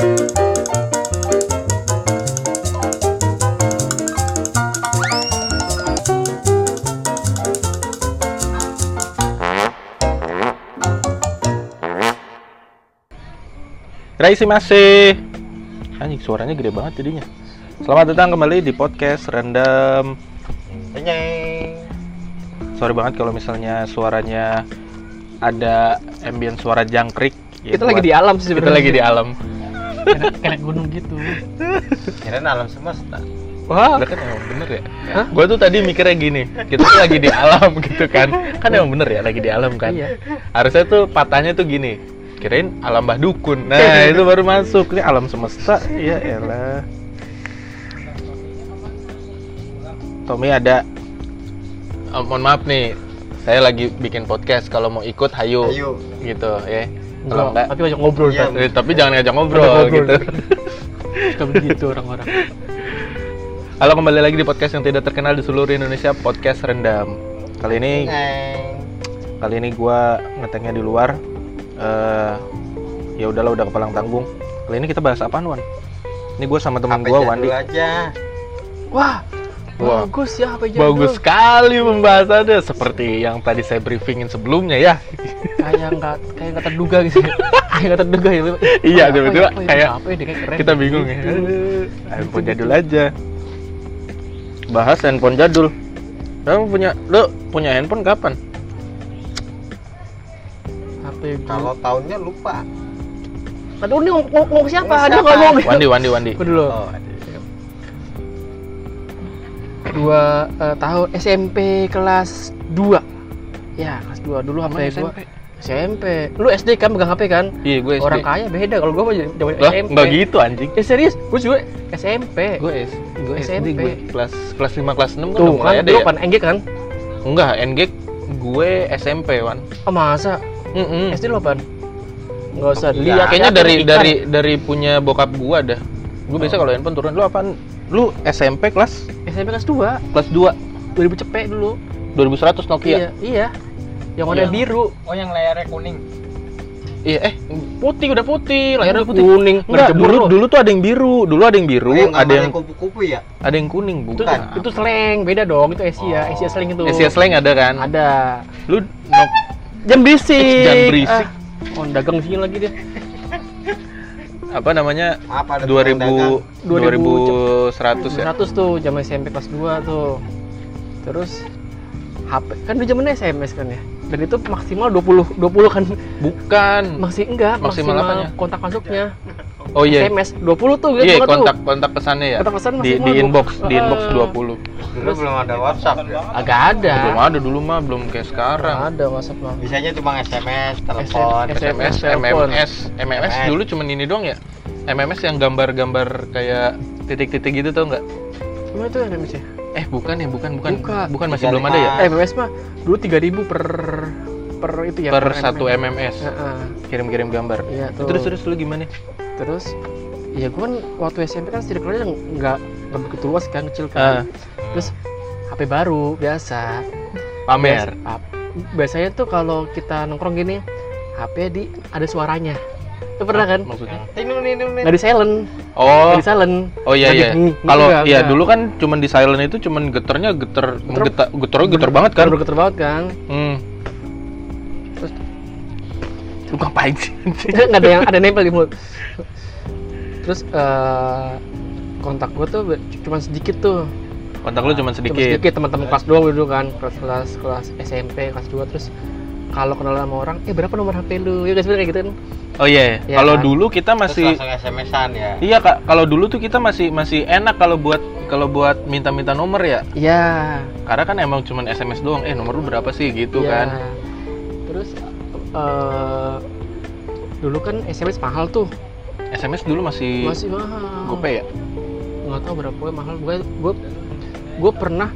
Raisi masih. Anjing suaranya gede banget jadinya. Selamat datang kembali di podcast Random. Nyeng. Sorry banget kalau misalnya suaranya ada ambient suara jangkrik. Ya, kita lagi di alam sih kita lagi di alam. Kayak, gunung gitu Kirain alam semesta. wah Lah kan emang bener ya. Hah? Gue tuh tadi mikirnya gini, kita tuh lagi di alam gitu kan. Kan emang bener ya lagi di alam kan. Iya. Harusnya tuh patahnya tuh gini. Kirain alam bah dukun. Nah, itu baru masuk. Ini alam semesta. Ya elah. Tommy ada Oh, mohon maaf nih. Saya lagi bikin podcast kalau mau ikut hayu. Ayo. Gitu ya. Kalau enggak tapi ngajak ngobrol Iya. kan eh, tapi jangan ngajak ngobrol, Ngajak ngobrol. gitu. suka begitu orang-orang Halo kembali lagi di podcast yang tidak terkenal di seluruh Indonesia, podcast rendam. Kali ini kali ini gua ngeteknya di luar. eh ya udahlah udah kepalang tanggung. Kali ini kita bahas apaan, Wan? Ini gua sama teman gua, jadul Wandi. aja. wah Wah. bagus ya HP jadul Bagus sekali pembahasannya seperti yang tadi saya briefingin sebelumnya ya. kayak nggak kayak nggak terduga gitu ya. kayak nggak terduga ya Iya, tiba-tiba ya, ya, kayak apa ya, dia kayak keren Kita bingung ya. Handphone jadul aja. Bahas handphone jadul. Kamu punya lu punya handphone kapan? HP Kalau tahunnya lupa. aduh ini ngomong, siapa dia siapa? ngomong Wandi, Wandi, Wandi. Gua dulu Oh, dua eh, tahun SMP kelas 2 ya kelas 2 dulu gua SMP? SMP lu SD kan pegang HP kan Iya, gue SD. orang kaya beda kalau gua mah zaman Lah, SMP enggak gitu anjing. eh serius gua juga SMP Gue S, gue SMP. gue kelas kelas 5 kelas 6 kan tuh kan ada ya. pan NG kan Enggak, NG gue SMP, Wan. oh masa Mm SD lu apaan nggak usah Iya. lihat Kayaknya ya, dari dari dari punya bokap gua dah. Gue biasa kalau handphone turun lu apaan? Lu SMP kelas SMP kelas 2 kelas 2 2000 cepet dulu 2100 Nokia. iya iya yang warna Iya. biru Oh, yang layarnya kuning. Iya, eh putih udah putih, layarnya Udah putih. kuning. Enggak, Nggak dulu dulu tuh ada yang biru, dulu ada yang biru, Oh, yang ada yang kupu-kupu ya? ada yang kuning, itu, bukan. itu slang beda dong itu Asia Oh. Asia slang itu Asia slang ada kan? ada Lu nok jam berisik jam berisik. ah. oh dagang sini lagi dia apa namanya? Apa ada 2000 tukang 2100 ya. 100 tuh zaman SMP kelas 2 tuh terus HP kan dulu zamannya SMS kan ya dan itu maksimal 20 20 kan Bukan. masih enggak Maksimal apanya? kontak masuknya Oh iya. SMS 20 tuh Iya, banget tuh. kontak kontak pesannya ya. Kontak pesan di di inbox, di inbox Eh. 20. Dulu belum ada WhatsApp ya? agak ada Belum ada dulu mah, belum kayak sekarang. ada WhatsApp mah Bisanya cuma SMS, telepon. SMS. SMS, telepon. MMS, MMS MMS. dulu cuman ini doang ya. MMS yang gambar-gambar kayak titik-titik gitu tau nggak? Emang itu SMS ya? Eh bukan ya, bukan bukan Bukan. bukan masih belum ada ya. Eh, MMS mah dulu 3000 per per itu ya per satu MMS Heeh. kirim-kirim gambar. Iya tuh. Terus terus lu gimana? Terus ya gue kan waktu SMP kan circle-nya nggak nggak begitu luas kan kecil Ah. kan terus HP baru biasa Pamer. Biasa- ap- biasanya tuh kalau kita nongkrong gini HP di ada suaranya itu pernah kan Maksudnya? Nggak di silent Oh, nggak di silent oh iya iya. Kalau ya nggak. dulu kan cuman di silent itu cuman geternya geter geter geternya geter banget kan? geter banget kan Hmm. Terus- lu ngapain sih? nggak ada yang ada nempel di mulut terus eh, kontak gue tuh cuma sedikit tuh Kontak lu Cuma sedikit. sedikit teman-teman kelas doang dulu kan kelas kelas kelas SMP kelas 2 terus kalau kenal sama orang eh berapa nomor HP lu ya guys kayak gitu kan Oh iya. Iya kalau kan? dulu kita Terus masih langsung SMS-an ya. Iya kak, kalau dulu tuh kita masih masih enak kalau buat kalau buat minta-minta nomor ya. iya Karena kan emang cuman SMS doang. Eh nomor lu berapa sih gitu iya. kan? terus eh dulu kan SMS mahal tuh SMS dulu masih, masih mahal gope ya. nggak tahu berapa gue mahal gue gue gue pernah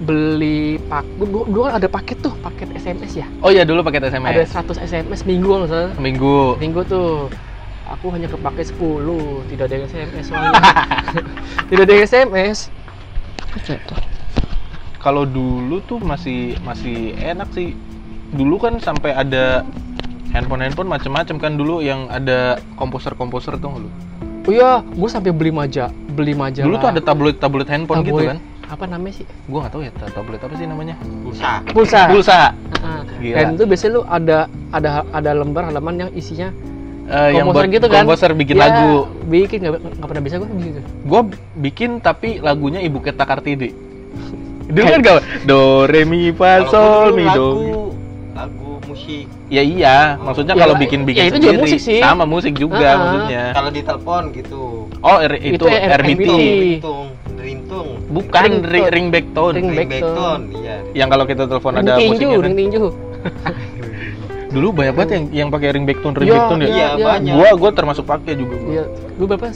beli pak gue dulu kan ada paket tuh paket SMS ya Oh iya dulu pakai SMS. ada 100 SMS minggu kalau salah Seminggu. minggu tuh aku hanya kepake 10 tidak ada SMS soalnya tidak ada SMS Kalau dulu tuh masih masih enak sih. Dulu kan sampai ada handphone handphone macem-macem kan dulu yang ada komposer komposer tuh lu Oh iya, gue sampai beli maja, beli majalah. dulu tuh ada tabloid tabloid handphone gitu Tabloid. kan Apa namanya sih? gua nggak tahu ya ta- tabloid apa sih namanya Pulsa. Pulsa. pulsa Heeh. Gila. Dan itu biasanya lu ada ada ada lembar halaman yang isinya Eh, yang komposer buat gitu kan. komposer bikin Ya, lagu Bikin nggak nggak pernah bisa gue gitu. gue bikin tapi lagunya ibu Keta Kartini dulu kan gak do re mi fa sol mi do lagu musik. ya iya maksudnya Ya, kalau bikin bikin ya itu juga sendiri musik sih. sama musik juga Ah, ah. maksudnya Kalau di telepon gitu. oh R- itu, Itu RBT RBT. Ringtung, ringtung. bukan Ringtone. ring, ring back tone Ring- Ring back tone. iya. yang kalau kita telepon Ring ada tinju, musiknya kan. ring tinju. dulu banyak banget yang yang pakai ring back tone ring Iya, back tone ya Iya, Iya, banyak. gua gua termasuk pakai juga gua. Iya, lu berapa?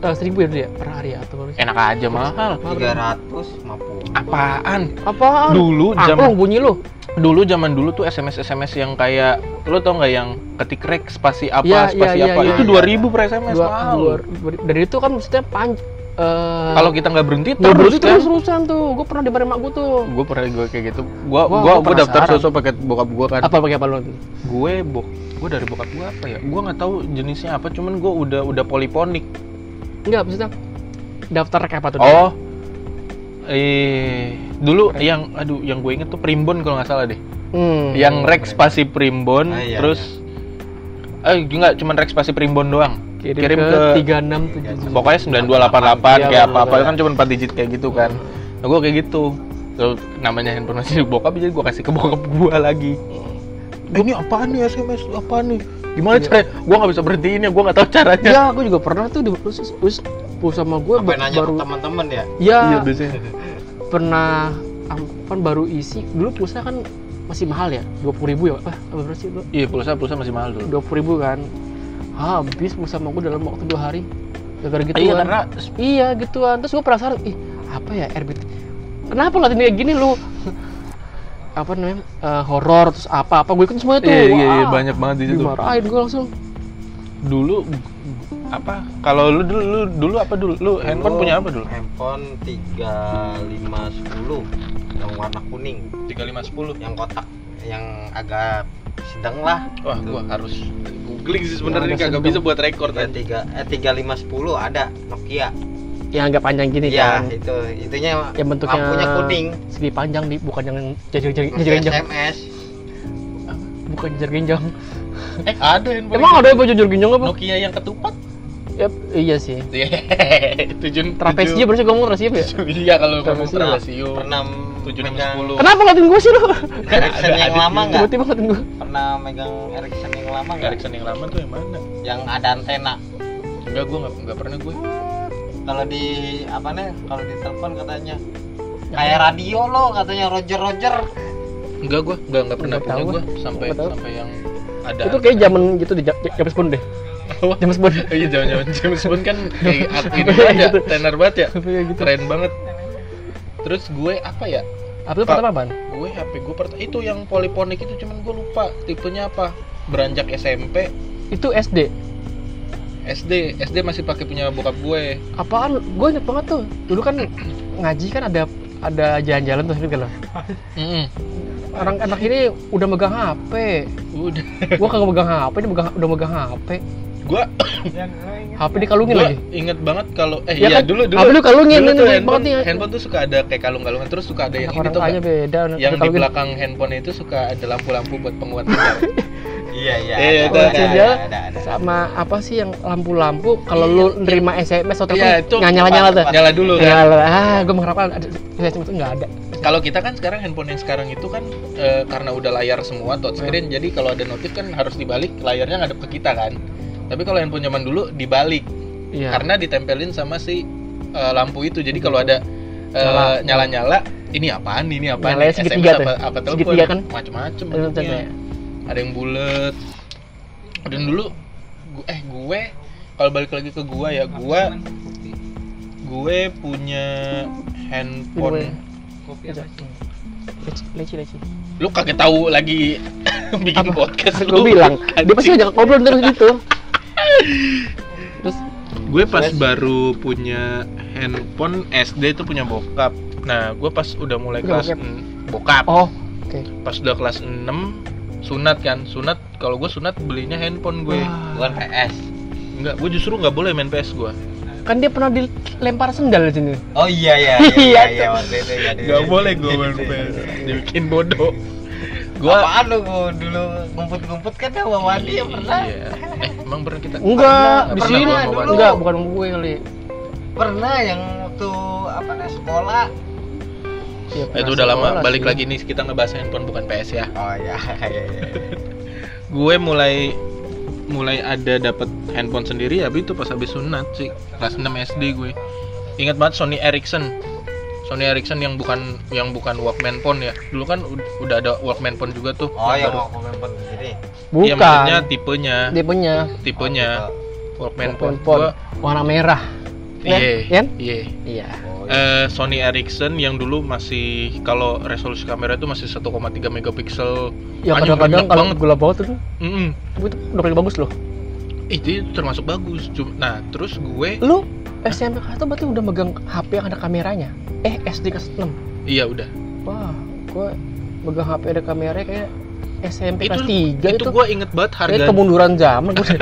Eh, seribu ya dulu ya per hari ya atau enak aja mahal 350. apaan Apaan? dulu Angklung zaman bunyi lu. Dulu zaman dulu tuh SMS SMS yang kayak lo tau nggak yang ketik rek spasi apa Iya, spasi iya, apa iya, itu iya. 2000 per SMS Dua, mahal dua, dua- dari itu kan maksudnya panj eh kalau kita nggak berhenti nggak berhenti kan terus terusan tuh. Gue pernah di mak gue tuh. gue pernah gue kayak gitu gue gue gue daftar sosok pakai bokap gue kan Apa pakai apa lu? gue bok gue dari bokap gue apa ya gue nggak tahu jenisnya apa cuman gue udah udah poliponik Enggak, maksudnya daftar rek apa tuh? oh eh dulu yang aduh yang gue inget tuh primbon kalau nggak salah deh. Hmm. yang rek spasi primbon Ah, iya, terus eh enggak cuman rek spasi primbon doang. Kirim, kirim ke, ke- tiga enam tujuh pokoknya 9288 Iya, kayak apa-apa. kan cuma 4 digit kayak gitu kan. Nah gue kayak gitu. Terus namanya handphone masih bokap jadi gue kasih ke bokap gue lagi. Eh, ini apaan nih SMS apaan nih? Gimana Iya. caranya gue nggak bisa berhentiin ya gue nggak tahu caranya. Ya, aku juga pernah tuh di pulsa sama gue Sampai nanya baru teman-teman ya. ya iya biasanya. Pernah kan baru isi. Dulu pulsa kan masih mahal ya? dua puluh ribu ya? Ah apa berapa sih itu? Iya pulsa pulsa masih mahal dulu. dua puluh ribu kan. Habis pulsa sama gue dalam waktu dua hari. Gara-gara gitu iya kan karena iya gituan. Terus gue penasaran ih apa ya RBT kenapa ngeliatin kayak gini lu? Apa namanya? Eh, horor terus apa apa gue ikut semua itu iya, iya, iya, banyak banget di situ. Dimarahin gue langsung. Dulu apa? Kalau lu dulu lu dulu apa dulu? Lu handphone Dulu punya apa dulu? Handphone 3510 yang warna kuning, 3510 yang kotak yang agak sedang lah. wah gua harus googling sih sebenarnya, kagak sedang. bisa buat rekor Tiga tiga eh 3510 ada Nokia. yang agak panjang gini Iya, kan? itu itunya yang bentuknya lampunya kuning. segi panjang di bukan yang jajar jajar jajar genjang SMS. bukan jajar genjang eh ada handphone emang ada apa jajar genjang apa? Nokia yang ketupat Yap, iya sih tujuh trapesium berarti gue ngomong trapesium ya iya kalau ngomong Trapesium. Pernah tujuh enam sepuluh kenapa ngeliatin gue sih lu Ericsson Ada- yang lama nggak? tiba-tiba ngeliatin gue Pernah megang Ericsson yang lama nggak? Ericsson yang lama tuh yang mana Yang ada antena. enggak gua nggak nggak pernah gue Kalau di apa nih? Kalau di telepon katanya kayak radio lo katanya Roger Roger. enggak gua enggak enggak pernah punya tahu gua gua. sampai sampai yang ada itu kayak zaman gitu di James Bond deh? James Bond. Oh iya zaman zaman James Bond kan kayak ini Kayak banget ya, gitu. tenar banget ya, gitu. Keren banget. Terus gue apa ya? apa itu pertama apaan Gue HP gue pertama itu yang poliponik itu cuman gue lupa tipenya apa. Beranjak SMP, itu SD SD, SD masih pakai punya bokap gue. apaan? Gue inget banget tuh. Dulu kan ngaji kan ada ada jalan-jalan tuh gitu loh orang anak ini udah megang HP Udah. gua kagak megang HP ini megang udah megang HP Gue HP dikalungin gue lagi inget banget kalau eh Ya iya kan, dulu dulu. HP lu kalungin, dulu tuh handphone, nih. handphone tuh suka ada kayak kalung-kalungan terus suka ada yang ini tuh kaya beda yang di belakang handphone itu suka ada lampu-lampu buat penguat sinyal. Iya iya. Iya, ada, itu ada, ada. sama apa sih yang lampu-lampu kalau lu nerima SMS atau Iya, itu nyala-nyala tuh Nyala dulu kan. nyala ah gue mengharapkan ada SMS itu nggak ada Kalau kita kan sekarang handphone yang sekarang itu kan eh, karena udah layar semua touchscreen, jadi kalau ada notif kan harus dibalik layarnya ngadep ke kita kan. Tapi kalau handphone zaman dulu dibalik iya karena ditempelin sama si eh, lampu itu. Jadi kalau ada eh, Nyala. nyala-nyala, ini apaan? Ini apaan? Nyalanya Ini segitiga tuh. apa, apa telepon? Kan? Macem-macem Ada bentuknya. bentuknya. Ada yang bulat. Dan dulu gu- eh gue kalau balik lagi ke gua ya, gua gue punya handphone leci leci leci lu kagak tahu lagi bikin Apa? podcast gue bilang dia pasti ngajak ngobrol terus gitu terus? Gue pas baru punya handphone SD itu punya bokap. Nah gue pas udah mulai Punya kelas bokap? oh oke. Pas udah kelas 6 sunat kan. Sunat kalau gue sunat belinya handphone gue. Wah. bukan PS enggak gue justru nggak boleh main PS gue. Kan dia pernah dilempar sendal di sini. oh iya iya Iya, iya iya ya nggak boleh gue main PS dibikin bodoh gue apaan lu gua dulu ngumpet-ngumpet kan sama Wadi ya pernah iya eh emang pernah kita Enggak, di sini. gua. Enggak, bukan gue kali. pernah yang waktu apa nih sekolah pernah itu udah lama balik sih. lagi nih kita ngebahas handphone bukan PS ya oh iya iya iya gue mulai mulai ada dapat handphone sendiri ya itu pas habis sunat sih kelas 6 SD gue ingat banget Sony Ericsson Sony Ericsson yang bukan yang bukan Walkman phone ya dulu kan ud- udah ada Walkman phone juga tuh oh yang baru. komen pen sendiri Iya, Bukan. maksudnya tipenya Dia punya tipenya Oh, Walkman handphone phone gua warna merah. iya Kan? iya Iya. oh, iya. Eh, Sony Ericsson yang dulu masih kalau resolusi kamera itu masih 1,3 megapiksel Ya kadang-kadang kalau banget. gula bawah tuh Mm-mm. itu udah paling bagus loh. itu termasuk bagus Cuma- nah terus gue Lu SMP itu berarti udah megang HP yang ada kameranya. Eh, SD kelas 6. iya udah Wah, gua megang HP ada kameranya kayak SMP itu kelas 3 itu itu. gue inget banget Kayak harga kemunduran zaman gue.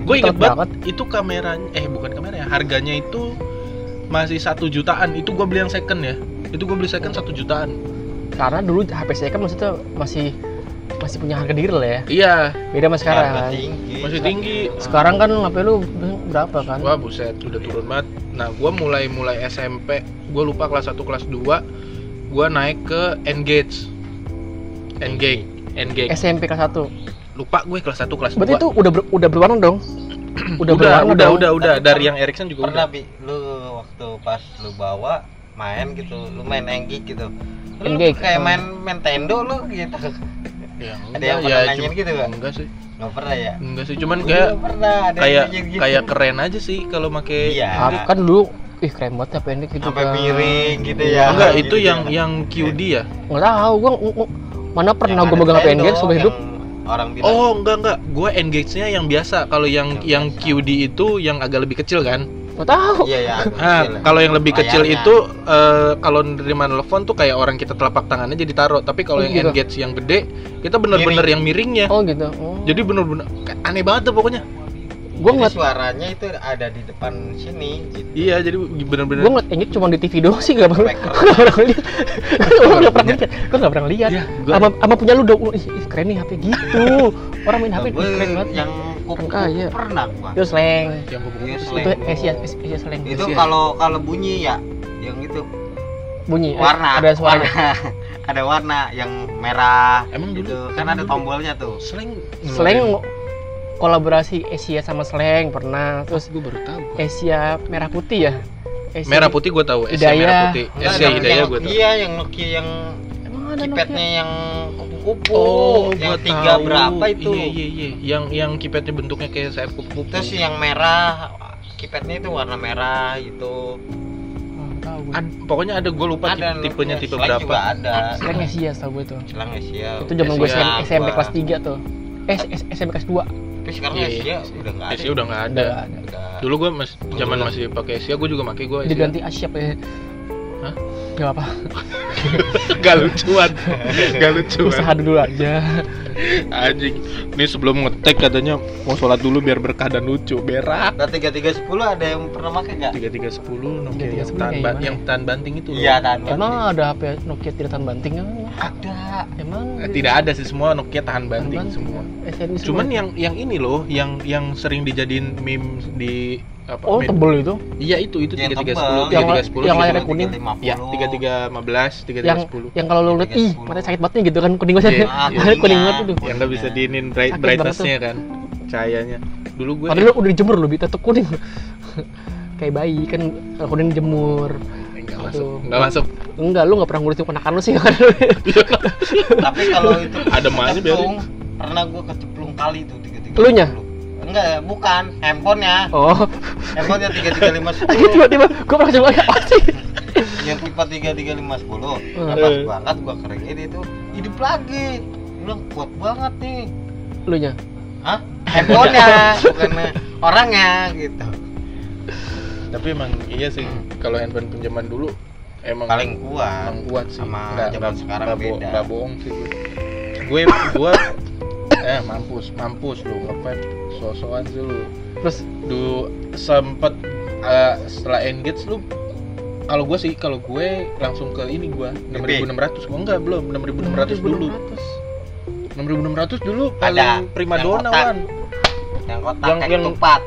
gue inget banget itu kameranya eh bukan kameranya harganya itu masih satu jutaan itu gue beli yang second ya itu gue beli second satu jutaan Karena dulu HP saya kan maksudnya masih masih punya harga diri lah ya. iya Beda sama sekarang. Harga kan. tinggi masih tinggi Sekarang kan HP lu berapa kan? wah buset udah turun banget nah gue mulai mulai SMP gue lupa kelas 1 kelas 2 gue naik ke Engage Engage Engage SMP kelas 1. lupa gue kelas 1 kelas 2 Berarti itu udah ber- udah berwarna dong. udah udah berwarna udah dong. udah, udah. Tapi dari yang Ericsson juga pernah udah bi lu waktu pas lu bawa main gitu lu main enggik gitu lu Enggik. kayak main Nintendo lu gitu ya, Ada yang enggak, pernah nanyain cuma- gitu nggak? enggak sih nggak pernah ya enggak sih cuman Gua kayak pernah ada kayak gitu. kayak keren aja sih kalau make Iya. Kan dulu ih keren banget HP ini gitu sampai kan. miring gitu ya enggak Gitu itu yang ya. yang QD ya Nggak tahu gua mana pernah gua megang HP Nintendo, Engage seumur hidup. orang bilang oh enggak enggak gue engage-nya yang biasa kalau yang Yang yang. QD itu yang agak lebih kecil kan Nggak tahu. iya ya Nah, kecil ya. kalau yang lebih kecil Layarnya. itu eh, kalau nerima telepon tuh kayak orang kita telapak tangannya jadi taruh. Tapi kalau Oh, yang gitu. engage yang gede, kita bener-bener yang miringnya. Oh gitu. Oh. Jadi bener-bener aneh banget tuh pokoknya. gua Jadi ngeliat suaranya itu ada di depan sini gitu. Iya, jadi bener-bener. gua ngeliat Engage cuma di TV doang sih nggak pernah nggak pernah lihat. Gua nggak pernah lihat. Gua nggak pernah lihat. Iya, gua- Sama sama punya lu dong. Ih, ih, keren nih HP gitu. Orang main HP keren banget. yang kupu Kan kaya. pernah gua Itu slang. yang kupu-kupu Iya, itu slang. Itu Asia Asia slang. itu Iya. kalau kalau bunyi ya yang itu bunyi. eh, warna Ada suaranya. warna. ada warna yang merah Emang dulu- gitu kan emang ada dulu. tombolnya tuh slang. Slang kolaborasi Asia sama slang pernah. Terus gue baru tahu. Asia merah putih ya. Asia- Merah putih gue tahu, Asia Hidayah. merah putih. Asia Hidayah gue tahu. iya yang Nokia yang Keypadnya Nokia? yang kupu-kupu Oh, yang gua tiga tahu. berapa itu Iya, iya, iya. Yang yang keypadnya bentuknya kayak sayap kupu-kupu. terus yang merah keypadnya itu warna merah gitu. Ad- pokoknya ada gue lupa ada tipenya tipe berapa. juga ada Slang Asia tau gue tuh. selang Asia Itu zaman gue Asia, SMP, kelas 3 tuh. Eh, S- SMP kelas 2. tapi sekarang Iya, Asia udah nggak ada Asia udah nggak ada. Udah ada. Dulu gue mas, zaman masih pakai Asia, gue juga pakai gue Asia. Diganti Asyap ya. Hah? Gak apa, Gak lucuan, gak lucuan. usaha dulu aja. Anjing. Ini sebelum ngetek katanya mau sholat dulu biar berkah dan lucu. Berak. Nah, tiga tiga sepuluh ada yang pernah pakai? Tiga tiga sepuluh, Nokia yang 3310 tahan, kayak ba- yang tahan banting itu. loh. Iya, tahan Emang banting. ada HP Nokia tidak tahan banting kan? ada. Emang Eh, Tidak ada sih semua Nokia tahan banting semua. SNI semua. Cuman yang yang ini loh, yang yang sering dijadiin meme di apa? Oh, med- tebel itu. Iya itu itu tiga tiga sepuluh, Yang tiga tiga sepuluh, yang layarnya kuning. Ya tiga tiga lima belas, tiga tiga Yang sepuluh. yang kalau lu lihat ih, 310. matanya sakit banget nih gitu kan kuning banget. Iya, Ah, iya. kuning kuningnya. banget tuh. Yang nggak bisa diinin bright, brightnessnya kan, cahayanya. Dulu gue Padahal udah dijemur loh, tetep kuning. Kayak bayi kan kalau kuning dijemur. nggak Aduh. masuk, nggak masuk. Enggak, lu nggak pernah ngurusin kenakan lu sih kan. Tapi kalau itu Ada mahnya kecemplung, pernah gua kecemplung kali tuh tiga tiga. Elunya? Enggak, bukan handphonenya. oh, Handphonenya tiga tiga lima sepuluh. tiba-tiba gua pernah coba apa sih? Yang tipe tiga tiga lima sepuluh. Hmm. Pas banget gua keringin itu hidup lagi. Bilang kuat banget nih. Lu nya. Hah? Handphonenya, bukan orangnya gitu. Tapi emang iya sih, kalau handphone pinjaman dulu emang Paling kuat. emang kuat sih. Sama Nggak- zaman nggak- sekarang nggak bo- beda. nggak bohong sih gue. Gue gue nah mampus mampus lu ngevape sosokan sih lu. Terus? Du sempet eh, setelah engage lu kalau gue sih kalau gue langsung ke ini gue 6600 gua enggak belum. 6600 dulu. 6600 dulu Ada. paling prima Yang dona wan. Yang kotak Yang- yang- ketupat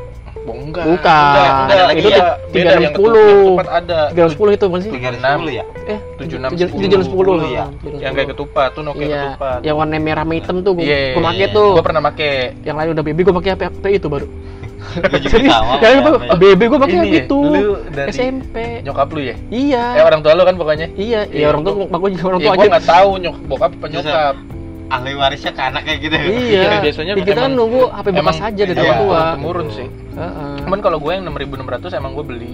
Oh, enggak. Bukan. enggak, enggak. Ada lagi itu ya? beda Tiga yang ratus ketupat sepuluh. yang ketupat ada. Tiga ratus sepuluh itu mana sih? Tiga ratus Enam. sepuluh ya? Eh tujuh enam tujuh tujuh ratus sepuluh ya. yang kayak ketupat tuh Nokia iya. ketupat. Yang warna merah sama hitam tuh gua, Iya, gua pakai iya. tuh. Gue pernah make yang lain udah BB gua pakai HP, HP itu baru. Gua juga sama, gua- HP. BB gua pakai ya, itu. dari SMP nyokap lu ya? Iya. Eh orang tua lu kan pokoknya? Iya. Iya, iya orang tua gua- gua juga orang ya tua gue aja. nggak tahu nyok bokap apa nyokap ahli warisnya ke anak kayak gitu ya? iya Iya, biasanya Ya, kita kan nunggu HP bekas aja dari iya, tua temurun sih Heeh. cuman kalau gue yang 6600 emang gue beli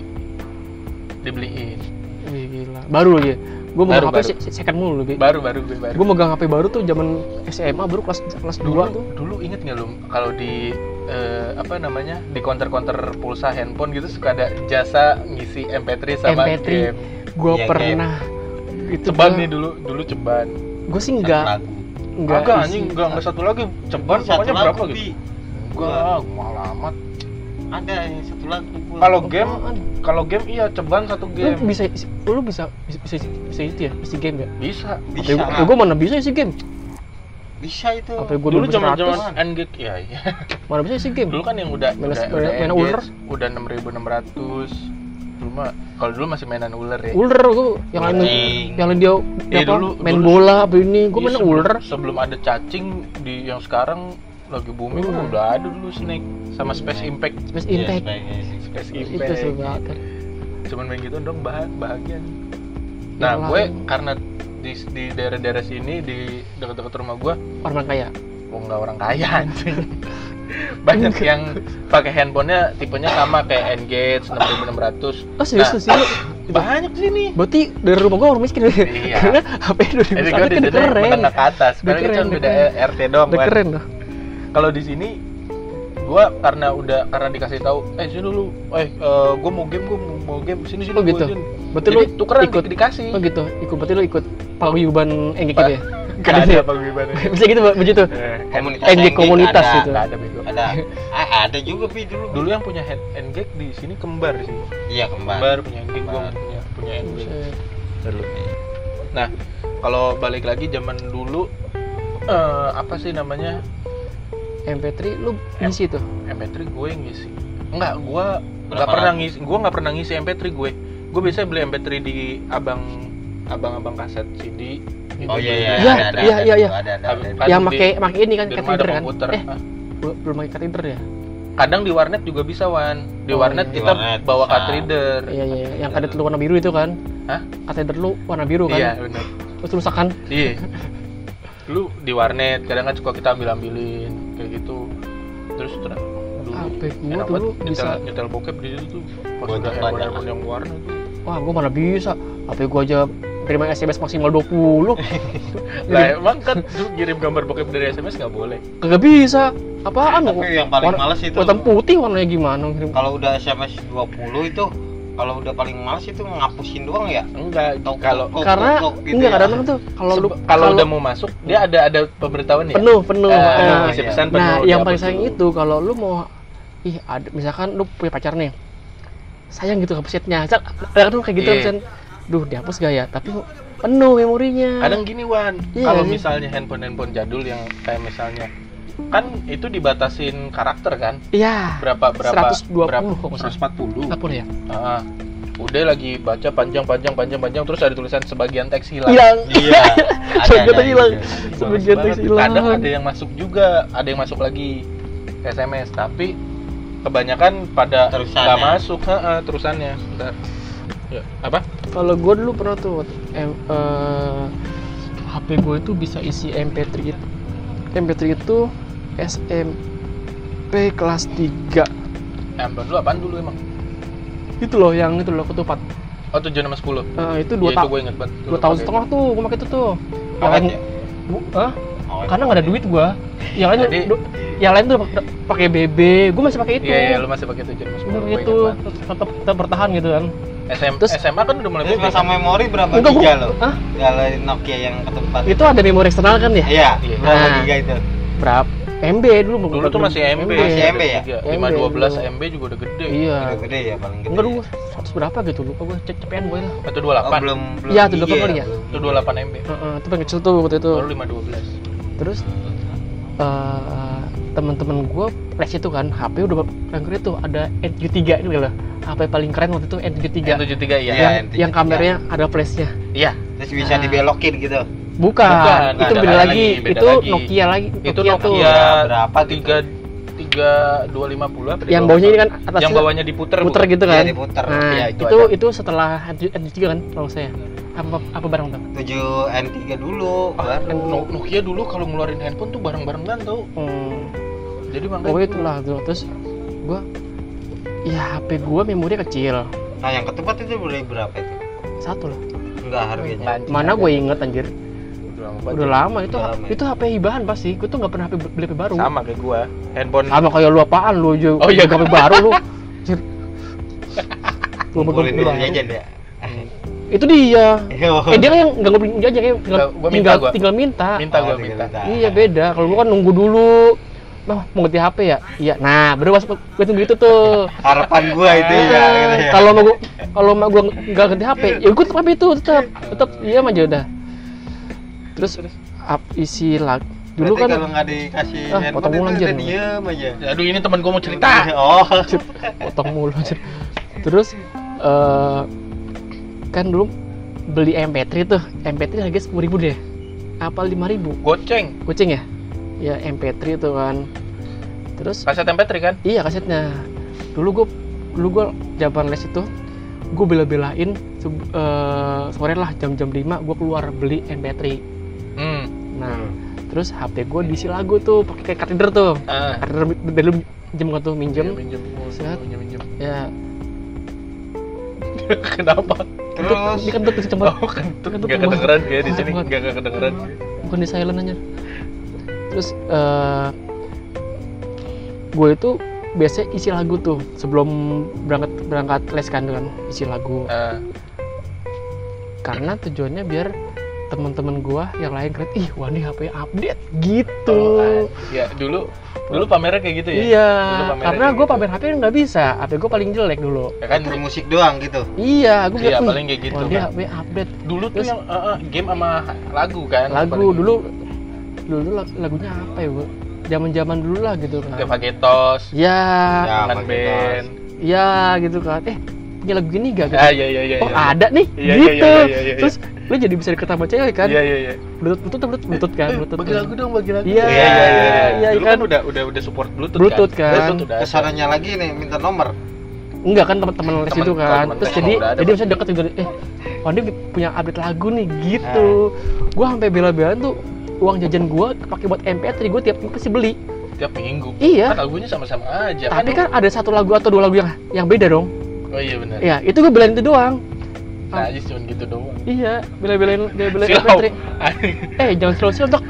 dibeliin Wih, gila baru ya gua megang Baru, HP baru. se- second mulu Bi. baru baru gue baru gua megang HP baru tuh zaman SMA baru kelas kelas 2 dulu tuh dulu inget nggak lu kalau di eh, apa namanya di counter-counter pulsa handphone gitu suka ada jasa ngisi MP3 sama MP3. game gua Iya, pernah itu ceban gua- nih dulu dulu ceban gua sih enggak. Enggak. Enggak isi. anjing enggak enggak satu lagi. Ceban Satu pokoknya lagu, berapa gitu? Bi. enggak mahal amat. Ada yang satu lagu gua. kalau game kalau game iya ceban satu lu game. bisa isi- lu bisa bisa bisa, bisa itu ya isi game ya? Bisa. Bisa. HP gua mana bisa isi game? Bisa itu. HP gua dulu 2100 zaman zaman NGK ya iya mana bisa isi game? Dulu kan yang udah Main- udah, udah ular. udah 6600 dulu mah kalau dulu masih mainan ular ya. Ular gua yang lain Anjing. yang lain dia Iya, apa, dulu- main dulu- bola apa ini gua Iya, main ular. sebelum ada cacing di yang sekarang lagi booming Hmm. udah ada dulu snake sama space impact. Space Iya, Impact. Sebagai- space itu impact. seru banget cuman main gitu dong bah bahagia. Nah Yang gue lain. karena di di daerah-daerah sini di dekat-dekat rumah gue orang kaya? oh nggak orang kaya anjing banyak yang pakai handphonenya tipenya sama kayak Engage 6600 oh serius Nah, sih lu banyak sini berarti dari rumah gua orang miskin Iya. karena HP dua ribu Jadi satu gue di kan sini keren menengah ke atas. Karena kita cuma beda. RT doang. udah Wan. keren loh Kalau di sini gua karena udah karena dikasih tahu, eh sini dulu, eh eh, gua mau game, gua mau, mau game sini sini. Oh, gua gitu? izin. berarti Jadi lu tukeran ikut di- dikasih. oh gitu ikut berarti lu ikut paguyuban enggak gitu ya Gak Ada ya? gimana. bisa gitu begitu komunitas NG NG komunitas ada. gitu. Gak ada bego. ada ah, ada juga pi dulu Dulu yang punya head Engage di sini kembar sih. iya kembar Kembar punya gua Kembar. punya punya. Buset. Dulu. Nah, kalau balik lagi zaman dulu eh apa sih namanya? MP3 lu ngisi tuh MP3 gue yang ngisi enggak gue nggak pernah ngisi gue nggak pernah ngisi MP3 gue gue biasanya beli MP3 di abang abang-abang kaset CD. Oh iya iya Iya, ada, ada, iya, iya, iya. Kan yang pakai pakai ini kan katheder kan? komputer. Eh Ah, belum pakai katheder ya? Kadang di warnet juga bisa wan. Di Oh, warnet iya. kita Di warnet bawa card reader iya iya iya. yang katheder lu warna biru itu kan? Hah? katheder lu warna biru kan? Iya benar terus tulisakan iya. Lu di warnet kadang kan suka kita ambil ambilin kayak gitu. Terus ter- dulu HP gua enak dulu banget bisa. nyetel, nyetel bokep di situ tuh. Pas Gua udah handphone yang warna tuh. Wah gua mana bisa? HP gua aja terima SMS maksimal 20 lah emang kan lu kirim gambar bokep dari SMS nggak boleh? Kagak bisa. Apaan? Tapi yang paling Warna- males itu. Hitam putih warnanya gimana ngirim? Kalau udah SMS 20 itu kalau udah paling males itu ngapusin doang ya? Enggak kalau karena tok, gitu enggak ya. kadang tuh kalau lu kalau udah mau masuk dia ada ada pemberitahuan ya? Penuh penuh. Eh, Nah, iya. pesan penuh nah yang paling sayang itu kalau lu mau ih ada misalkan lu punya pacar nih sayang gitu hapusnya kadang tuh kayak gitu Iya. Duh dihapus gak ya? Tapi penuh memorinya. Kadang gini Wan. Iya kalau sih. misalnya handphone handphone jadul yang kayak misalnya kan itu dibatasin karakter kan? Iya. Berapa berapa 120 berapa? kok nggak salah. 140 apa ya? Ah, udah lagi baca panjang panjang panjang panjang terus ada tulisan sebagian teks hilang. Hilang. Iya. Ada, sebagian teks hilang. Iya. Males sebagian teks hilang. Kadang ada yang masuk juga ada yang masuk lagi SMS tapi kebanyakan pada Terusannya. nggak masuk. Heeh, terusannya. Bentar. ya apa kalau gue dulu pernah tuh em, eh, HP gue itu bisa isi MP3 itu MP3 itu SMP kelas 3 handphone lu apaan dulu emang? Itu loh yang itu loh ketupat. Oh tujuh sama sepuluh? Eh, itu dua Iya, itu tahun gue inget banget. Dua tahun setengah tuh gue pakai itu tuh. Yang lain ya? Bu-? Awet. karena nggak ada duit gue yang lain Jadi- du- yang lain tuh pak- pakai BB gue masih pakai itu. iya iya lu masih pakai tujuh Gua sepuluh itu tetap bertahan gitu kan SM, Terus- SMA kan udah mulai Terus masa memori berapa Enggak, gua- giga lo? Hah? Kalau Nokia yang ketupat itu ada memori eksternal kan ya Iya, Iya. berapa Nah. giga itu? berapa MB dulu Dulu tuh masih MB. Masih MB ya? Lima dua belas dulu. MB juga udah gede. iya Udah gede ya paling gede. enggak dulu 100 berapa gitu lupa gue cek cepetan gue lah Atau dua Oh, delapan. belum belum. Iya, tuh, 28 kali ya? Itu dua delapan MB. Heeh, itu paling kecil tuh waktu itu Baru lima dua belas. terus eh teman-teman gue les itu kan HP udah paling keren tuh ada N73 itu lah HP paling keren waktu itu N73 Yang tujuh tiga Iya, ya. yang, N73. yang kameranya ada flashnya Iya. Terus bisa Ah. dibelokin gitu. bukan, Bukan, itu ada beda lagi, lagi, beda itu lagi. Nokia lagi Itu Nokia tuh Nokia berapa gitu? tiga tiga dua lima puluh apa? yang bawahnya ini kan atasnya Yang bawahnya diputer. bukan? gitu Iya, kan diputer. nah Iya, itu itu itu, setelah N73 kan kalau saya apa apa barang tuh 7 N3 dulu Ah, Nokia dulu kalau ngeluarin handphone tuh bareng-barengan tau. hmm. Jadi makanya oh itulah tuh terus gua ya HP gua memori kecil Nah, yang ketupat itu beli berapa itu? satu lah Enggak harganya. Mana aja. gue inget anjir Udah udah lama itu Udah lama ya. itu HP hibahan pasti gue tuh nggak pernah HP beli HP baru Sama kayak gua. Handphone sama kayak lu apaan lu aja Oh iya, HP baru lu Anjir. Lu Ngumpulin duit jajan ya. itu dia eh dia kan yang nggak ngobrol jajan kayak tinggal, minta tinggal, gua. tinggal minta minta gua Oh, minta. minta. iya beda kalau gua kan nunggu dulu Bang, mau ganti HP ya? Iya. Nah, baru masuk gue tunggu itu tuh. Harapan gua itu ya. Ah, gitu ya. Kalau mau kalau mau gua nggak ganti HP, ya gue tetap itu tetap tetap iya aja udah. Terus up isi lag dulu Berarti kan kalau nggak dikasih Ah, potong udah aja. diem aja. Aduh ini temen gua mau cerita. Oh. potong mulu anjir. Terus eh kan dulu beli MP3 tuh. MP3 harga 10.000 deh. Apa 5.000? Goceng. Kucing ya? Ya MP3 tuh kan. Terus Kaset MP3 kan? iya kasetnya. Dulu gua dulu gua zaman les itu gue bela-belain eh, sore lah jam-jam 5 gue keluar beli MP3 Hmm. nah terus HP gue diisi lagu tuh pakai kayak katheder tuh Ah. katheder dari lu minjem kan tuh minjem minjem Set. minjem minjem. ya Kenapa? Terus ini kan tuh cepat Oh kentut Kentut kedengeran kayak di Kentut sini nggak kedengeran. bukan di silent aja terus eh gue itu biasanya isi lagu tuh sebelum berangkat berangkat les kan tuh kan isi lagu Ah. karena tujuannya biar teman-teman gue yang lain keren ih wah ini HP update gitu Oh, ya dulu dulu pamernya kayak gitu ya. iya Dulu karena gue gitu. pamer HP nggak bisa HP gue paling jelek dulu Ya kan kan musik doang gitu. iya gue Iya, paling kayak gitu wah dia kan. HP update dulu tuh Terus- yang eh, eh, game sama lagu kan. lagu dulu dulu lagunya apa ya bu zaman zaman dulu lah gitu kan Fagetos, ya Ya, Kan band. ya gitu kan eh punya lagu gini gak gitu Ah iya iya iya. oh iya. ada nih Iya, iya, gitu iya, iya, iya, terus lu jadi bisa deket sama cewek kan Iya iya iya. bluetooth bluetooth bluetooth bluetooth kan Eh, bluetooth bagi kan. lagu dong, bagi lagu. Iya, iya iya. iya, iya, Dulu kan. kan udah udah udah support Bluetooth, Bluetooth kan. kan. Bluetooth ada. Ke sananya lagi nih minta nomor. enggak kan teman-teman les itu kan temen terus jadi jadi bisa deket gitu eh wah dia punya update lagu nih gitu gua sampai bela-belain tuh uang jajan gua pakai buat MP3 gua tiap minggu pasti beli tiap minggu. iya Kan lagunya sama-sama aja. tapi Aduh. kan ada satu lagu atau dua lagu yang yang beda dong Oh iya benar. ya itu gua belain itu doang Nah, aja cuma gitu doang. iya bela-belain bela-belain Silau. MP3 eh jangan slow-slow dok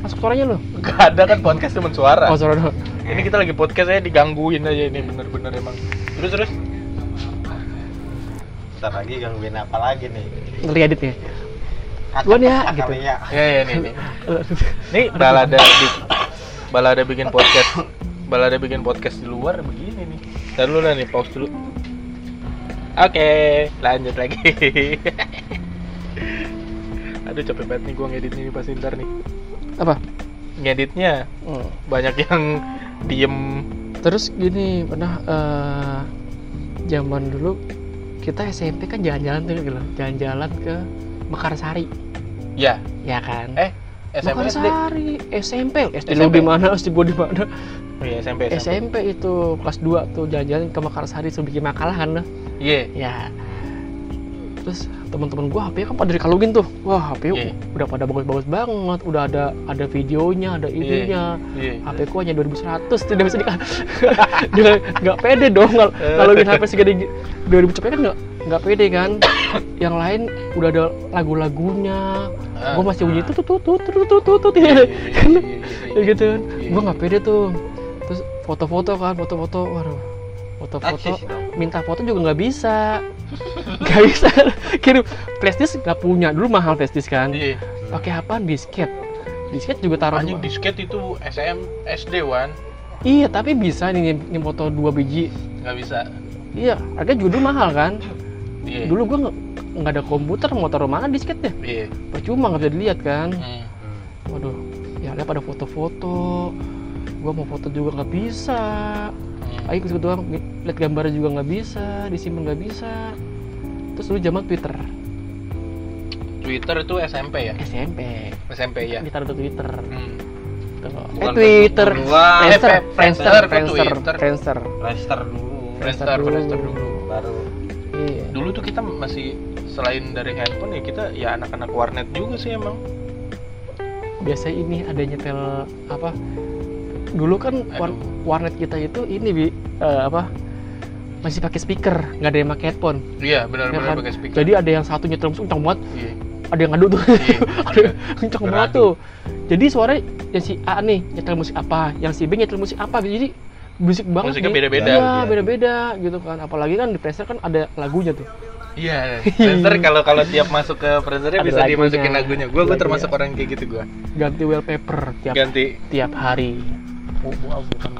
masuk suaranya lu Gak ada kan podcast cuma suara. oh suara doang Ini kita lagi podcast saya digangguin aja ini bener-bener emang. Terus terus. Ntar lagi gangguin apa lagi nih? ngeri editnya Kata Duluan ya, kata gitu. ya. Ya ya nih nih. Nih balada balada bikin podcast. Balada bikin podcast di luar begini nih. Lah nih pause dulu. Oke, lanjut lagi. Aduh capek banget nih gua ngedit ini pasti ntar nih. apa Ngeditnya Hmm. banyak yang diem. terus gini pernah eh, zaman dulu kita SMP kan jalan-jalan tuh gitu jalan-jalan ke Mekarsari. Ya, ya kan? Eh SMP SD. Mekarsari. SMP SD SMP. lu di mana? SD gua di mana? Oh iya SMP SMP. SMP itu kelas 2 tuh jalan-jalan ke Mekarsari suruh bikin makalah kan. Iya. ya. Terus teman-teman gua HP kan pada dikalungin tuh. Wah HP Iya. udah pada bagus-bagus banget. Udah ada ada videonya ada ininya. Iya. HP ku hanya 2100 tidak bisa dikal dia nggak pede dong ngalungin HP segede gi- 2000 cepet kan nggak nggak pede kan yang lain udah ada lagu-lagunya. Ah. gua masih bunyi tuh tuh tuh tuh tuh tuh tuh ya gitu kan. Iya. gua nggak pede tuh. Terus foto-foto kan foto-foto. Waduh. Foto-foto. Minta foto juga nggak bisa. Nggak bisa. Kirim. Flash disk nggak punya. Dulu mahal flash disk kan. Iya. pakai apaan? Disket. Disket juga taruh Anjing disket itu SM SD wan. Iya tapi bisa nih nyim foto dua biji. Nggak bisa. iya harganya juga dulu mahal kan Iya. dulu gua nggak ada komputer mau taruh mana disketnya Iya. percuma nggak bisa dilihat kan Hmm. waduh ya lihat pada foto-foto gua mau foto juga nggak bisa Hmm. ayo ikut doang lihat gambarnya juga nggak bisa disimpan nggak bisa terus dulu zaman Twitter Twitter itu SMP ya? SMP SMP ya. ditaruh di Twitter Hmm. Tuh. eh Bukan Twitter. Friendster Friendster Friendster, Friendster Twitter? Friendster dulu Friendster. Friendster dulu. baru iya Dulu tuh kita masih selain dari handphone ya kita ya anak-anak warnet juga sih emang. biasa ini ada nyetel apa dulu kan war- warnet kita itu ini bi eh, apa masih pakai speaker nggak ada yang pakai headphone Iya, ya benar-benar kan? pakai speaker. jadi ada yang satu nyetel musik kencang banget Iya. ada yang ngadu tuh Iya. ada yang kencang banget tuh jadi suara yang si A nih nyetel musik apa yang si B nyetel musik apa jadi musik banget Musiknya beda-beda. Iya, Iya. beda-beda gitu kan apalagi kan di Friendster kan ada lagunya tuh Iya, Friendster kalau kalau tiap masuk ke Friendster Ada bisa lagunya. dimasukin lagunya. Gua Lagunya. termasuk orang kayak gitu gua. ganti wallpaper tiap Ganti tiap hari oh, oh, bukan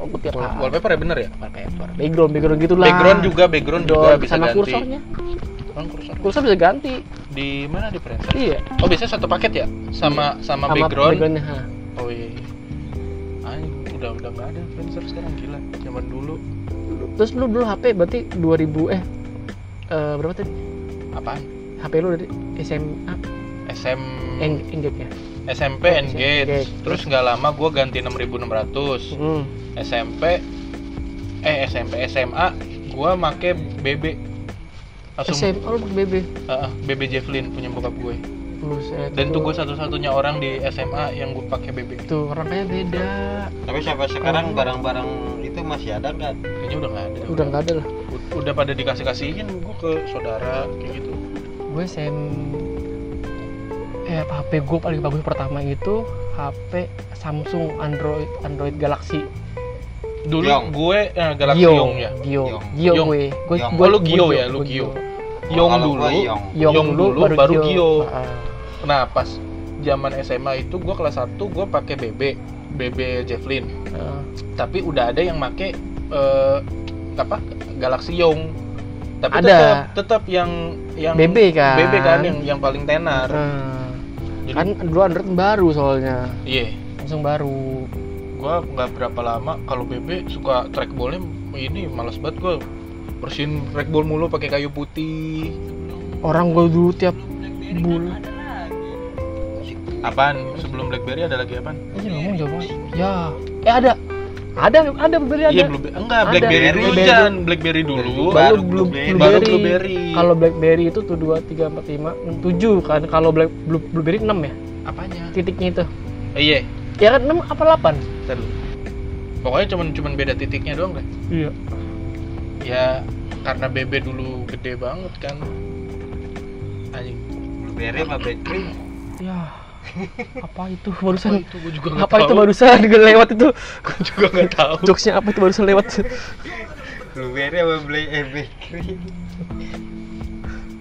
oh, tiap wall- hari wallpaper ya bener ya? wallpaper background background gitu lah Background juga, background juga bisa sama ganti. kursornya kursor. kursor bisa ganti Di mana di Friendster? iya Oh, biasanya satu paket ya? Sama sama, sama background. Oh iya. Anjing, udah udah nggak ada Friendster sekarang gila. Zaman dulu terus lu dulu HP berarti 2000 eh eh, berapa tadi apaan? HP lu dari SMA SM Eng Engage ya SMP Oh, Engage. Engage. Terus nggak lama gua ganti 6600. hmm. SMP eh SMP SMA gua make BB langsung SMA lu pakai BB uh, BB Javelin punya bokap gue Buset, dan tuh gue satu-satunya orang di SMA yang gue pakai BB tuh rangkanya beda. Tapi sampai sekarang barang-barang itu masih ada kan kayaknya udah nggak ada udah nggak ada lah. U- udah pada dikasih kasihin gue ke saudara kayak gitu. Gue SM eh HP gue paling bagus pertama itu HP Samsung Android Android Galaxy. Dulu Yong. gue eh, Galaxy Gio Yong ya? Gio Yong. Gio Yong. gue. Gue Yong. gue Oh, lu Gio gue ya, lu gue Gio. Oh, Yong dulu. Yong. Dulu, dulu, baru Gio. Ah, nah pas zaman SMA itu gue kelas 1 gue pakai BB BB Javelin. Ah. tapi udah ada yang make eh, apa Galaxy Yong tapi Ada. tetap tetap yang yang BB kan? BB kan yang yang paling tenar. Ah. Jadi- kan dulu Android baru soalnya. Iya. Langsung baru. Gua nggak berapa lama kalau BB suka trackballnya ini malas banget gua. Bersihin trackball mulu pakai kayu putih. Orang gue dulu tiap bulan apaan? Sebelum BlackBerry ada lagi apaan? Aja ngomong jawab ya. Eh ada. Ada ada BlackBerry ada. Iya belum enggak Ada. BlackBerry dulu BlackBerry. Jan. BlackBerry dulu. Baru Baru belum Blueberry. baru Blueberry. Kalau BlackBerry itu tuh dua tiga empat lima tujuh kan. Kalau Black Blue- BlueBerry 6 ya? Apanya? Titiknya itu. Eh, iya. Ya kan 6 apa 8 Ntar dulu. pokoknya cuman cuman beda titiknya doang deh. Iya. Ya karena BB dulu gede banget kan. Anjing. Blueberry apa bakery ya apa itu? Apa barusan itu? Gua juga apa itu barusan juga lewat itu? Gua juga nggak tahu. Jokesnya apa itu barusan lewat? Blueberry apa beli eh bakery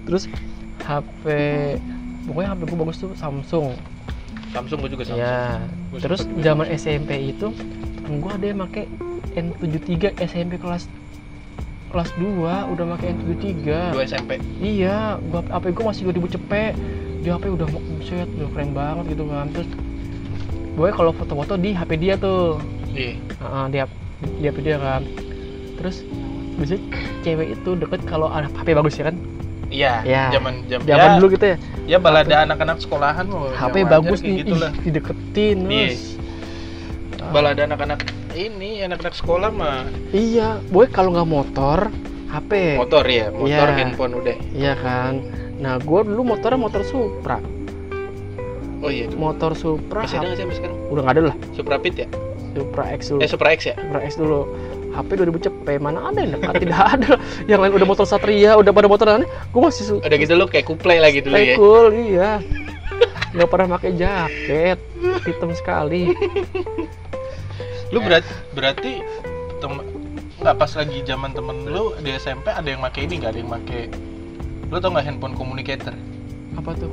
terus? HP pokoknya HP gue bagus tuh Samsung. Samsung gua juga Samsung. Ya Gua terus zaman SMP itu gue ada yang make N73 SMP kelas kelas 2 udah make N73 dua SMP iya gua HP gue masih 2000 cepet. Dia HP udah buset udah keren banget gitu kan. Terus gue kalau foto-foto di HP dia tuh. Iya. Di, hap- di HP dia kan. Terus biasanya cewek itu deket kalau ada HP bagus ya kan? Iya Ya. zaman zaman zaman ya, dulu gitu ya? Ya balada anak-anak sekolahan mau HP bagus nih ih, dideketin Iya. terus. Balada anak-anak ini anak-anak sekolah mah. Iya boy kalau nggak motor HP motor ya motor Iya. handphone udah. Iya kan? Nah gue dulu motornya motor Supra. Oh iya. Motor Supra masih ada nggak sih sekarang? Udah nggak ada lah. Supra Pit ya? Supra X dulu. Eh Supra X ya? Supra X dulu. HP 2000 cepet mana ada yang dekat? Tidak ada. Yang lain udah motor Satria udah pada motor aneh gue masih su- udah gitu lo kayak kuplay lagi dulu ya? cool, iya. Nggak pernah pakai jaket, hitam sekali. lu berat berarti tem nggak pas lagi zaman temen lu di SMP ada yang make ini nggak ada yang make lu tau nggak handphone communicator Apa tuh?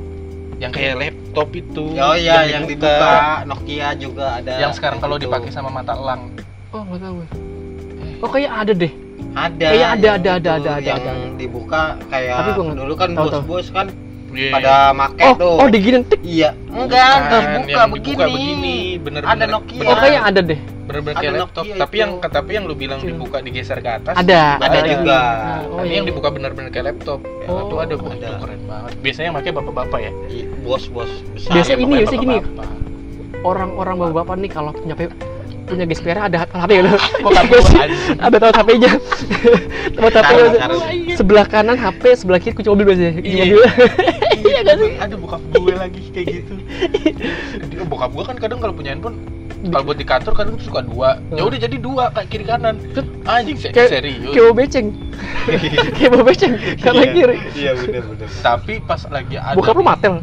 yang kayak laptop itu Oh iya yang dibuka Nokia juga ada. yang sekarang kayak kalau gitu. dipakai sama mata elang Oh nggak tahu. Oh kayak ada deh. ada. Iya, ada, yang ada, ada, ada, ada, yang ada. dibuka kayak Tapi gua dulu kan tahu, tahu. bos-bos kan Iya. pada make Oh, tuh. oh diginin tik. Iya, enggak, terbuka yang begini. dibuka begini bener Ada Nokia. Oh kayak ada deh. Bener-bener Ada kayak laptop Nokia tapi itu. yang tapi yang lu bilang Kecil. dibuka digeser ke atas Ada, Ada lagi. juga. Oh, tapi iya. yang dibuka bener-bener kayak laptop Oh, itu ada ada. itu keren banget biasanya yang pakai bapak-bapak ya Iya, Bos-bos besar. Biasa ini, biasa gini. Orang-orang bapak-bapak nih kalau punya punya GSPR ada HP. Kok bawa anjing? ada tempat HP-nya. tempat HP sebelah kanan HP, sebelah kiri kunci mobil biasanya. Iya. Iya nggak sih? ada bokap gue lagi kayak gitu Dia- bokap gue kan kadang kalau punya handphone kalau buat di kantor kadang suka dua ya udah jadi dua kayak kiri kanan anjing se- serius kayak beceng. kayak mau beceng kanan Iya, kiri. Iya, benar benar. tapi pas lagi ada Bokap lu matel.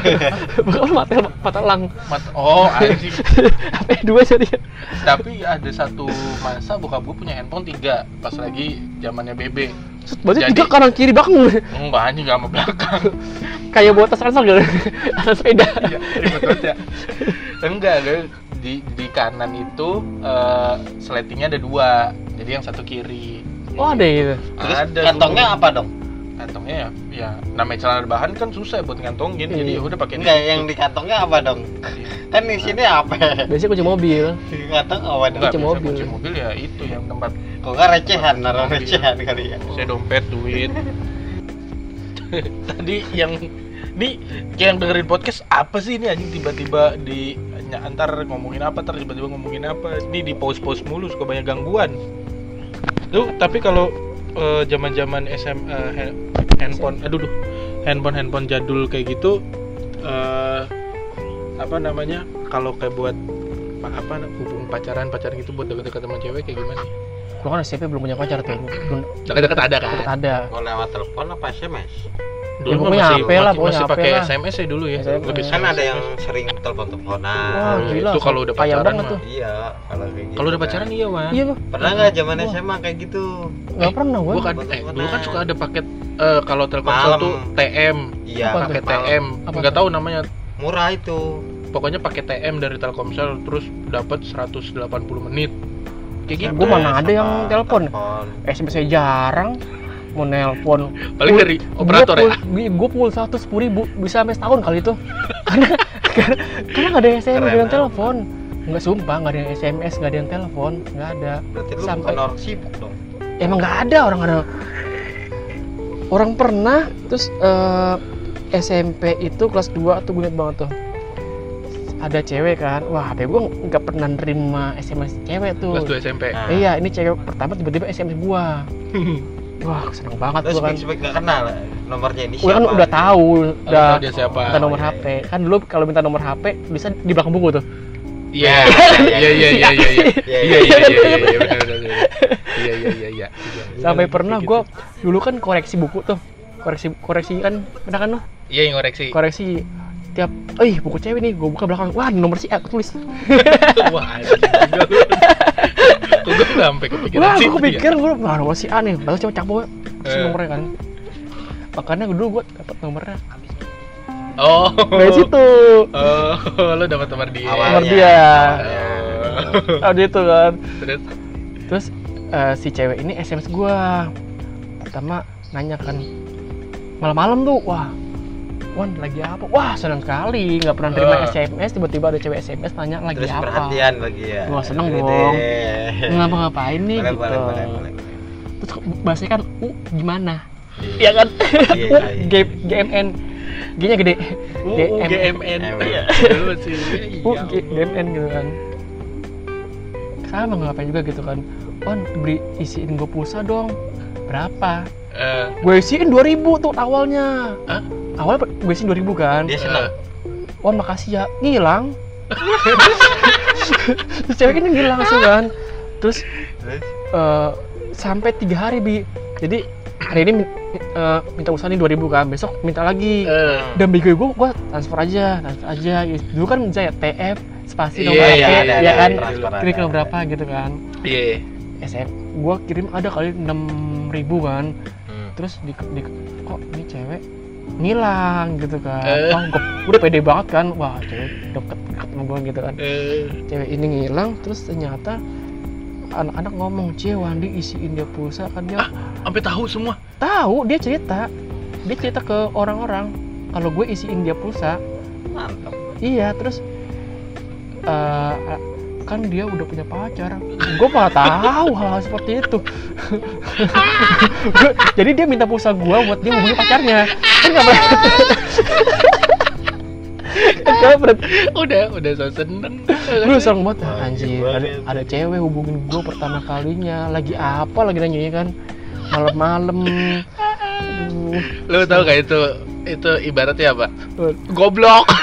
Bokap lu matel, mata lang. mat- oh anjing HP dua jadi. tapi ada satu masa bokap gue punya handphone tiga pas lagi zamannya BB Berarti Jadi- tiga kanan kiri belakang. enggak anjing gak sama belakang Kayak bawa tas ransel gitu. Atas sepeda. Iya, ribet banget ya. Enggak, di di kanan itu eh sletingnya ada dua. Jadi yang satu kiri. Oh ada gitu. Terus ada kantongnya dulu. apa dong? Kantongnya ya, ya namanya celana bahan kan susah buat ngantongin. Jadi Iya. ya udah pakai Enggak, yang di kantongnya apa dong? Kan di sini apa? Biasanya kunci mobil. Di kantong apa dong? Kunci mobil. kunci mobil ya itu yang tempat Kok nggak recehan, naruh recehan kali ya? saya dompet duit. Tadi yang ini kayak yang dengerin podcast apa sih ini anjing tiba-tiba di ny- antar ngomongin apa ntar tiba-tiba ngomongin apa ini di pause-pause mulu suka banyak gangguan tuh tapi kalau eh, zaman-zaman SM eh, ha- handphone aduh duh handphone handphone jadul kayak gitu eh apa namanya kalau kayak buat pa- apa hubung pacaran pacaran gitu buat deket-deket sama cewek kayak gimana Gua kan SMP belum punya pacar tuh. Belum deket-deket ada kan deket ada. Kalau lewat telepon apa SMS? Ya, pokoknya HP lah, masih, masih pakai. SMS ya dulu ya SMS. lebih Kan ada yang sering telepon-teleponan. Wah, Oh, gila. itu kalau udah pacaran mah. tuh. Iya, kalau kayak gitu. kalau udah kan. pacaran iya wan Iya, Bang. Pernah nggak zaman. SMA kayak gitu? Nggak pernah gua. gua kan eh, dulu kan suka ada paket eh, kalau Telkomsel Malam. tuh TM Iya, pakai. TM Apa nggak tuh? tahu namanya Murah itu. pokoknya pakai TM dari Telkomsel terus dapat 180 menit kayak gitu Gua mana ada yang telepon. telepon. SMS saya jarang mau nelpon. paling dari operator ya Gue pukul satu sepuluh ribu bisa sampai setahun kali itu. karena karena karena nggak ada yang SMS, nggak ada yang Keren, telepon. Nggak sumpah, nggak ada yang SMS, nggak ada yang telepon, nggak ada. Berarti lu Sampai- bukan orang sibuk dong. Emang nggak ada orang ada. Orang pernah, terus eh, SMP itu kelas 2 tuh gue banget tuh. Ada cewek kan, wah HP gue nggak pernah nerima SMS cewek tuh. kelas 2 SMP Nah. Iya, ini cewek pertama tiba-tiba SMS gua. Wah, seneng banget gua kan. spek nggak kenal nomornya ini Udah kan siapa? udah tahu, udah tahu dia siapa. minta nomor Oh, iya, HP. Kan dulu kalau minta nomor HP bisa di belakang buku tuh. iya iya iya iya iya iya iya iya iya iya iya iya iya iya iya Sampai pernah gua dulu kan koreksi buku tuh. Koreksi koreksi kan pernah kan lo? iya yang ngoreksi Koreksi tiap eh buku cewek nih gua buka belakang. Wah, nomor si A aku tulis. wah Gak sampai kepikiran. Aku pikir gue nah, masih aneh Balas cuma capo si nomornya kan. Makanya dulu gue dapet nomornya. Oh. Dari situ. Oh, lo dapet nomor dia. Nomor dia. Oh, dia itu kan. Terus? Terus eh, si cewek ini SMS gue Pertama nanya kan. Malam-malam tuh, wah. Wan lagi apa? Wah senang sekali, nggak pernah terima Eh. SMS, tiba-tiba ada cewek SMS tanya lagi Terus apa. perhatian lagi ya. Wah, seneng Gede. dong. Ngapa ngapain nih Boleh, gitu. boleh, boleh, boleh, boleh. Terus bahasanya kan, u gimana? Iya. Iya kan? Iya, U iya, iya. G GMN, G-nya gede. U GM. GMN Iya. U iya. G- GMN gitu kan. Sama ngapain juga gitu kan. Wan beri isiin gue pulsa dong. Berapa? Eh, gue isiin 2000 tuh awalnya. Hah? awalnya gue isiin 2000 kan? Dia senang. Wan makasih ya. Ngilang. Terus cewek ini ngilang sih kan? Terus eh, sampai tiga hari bi. Jadi hari ini eh, minta usaha nih 2000 kan? Besok minta lagi. Eh, dan bego gue gue transfer aja transfer aja. Dulu kan saya TF spasi Iya, nomor iya, HP, ada, ya kan? ada, transfer ada, kira-kira ada. berapa gitu kan? Iya SM gue kirim ada kali 6000 kan Hmm. terus di, di kok ini cewek ngilang gitu kan Eh. oh, gua udah pede banget kan wah cewek deket deket sama gue gitu kan Eh, cewek ini ngilang terus ternyata anak-anak ngomong cie Wandi isiin dia pulsa kan dia Ah. sampai tahu semua. tahu dia cerita dia cerita ke orang-orang kalau gue isiin dia pulsa mantap iya terus eh, kan dia udah punya pacar. Gue malah tahu hal, seperti itu. Jadi dia minta pulsa gue buat dia hubungi pacarnya. Kan nggak pernah kan Udah, udah so seneng. gue serem banget. Wah, anjir ada, ada cewek hubungin gue pertama kalinya. Lagi apa lagi nanya kan? Malam-malam. Lu tahu gak itu itu ibaratnya apa? Goblok.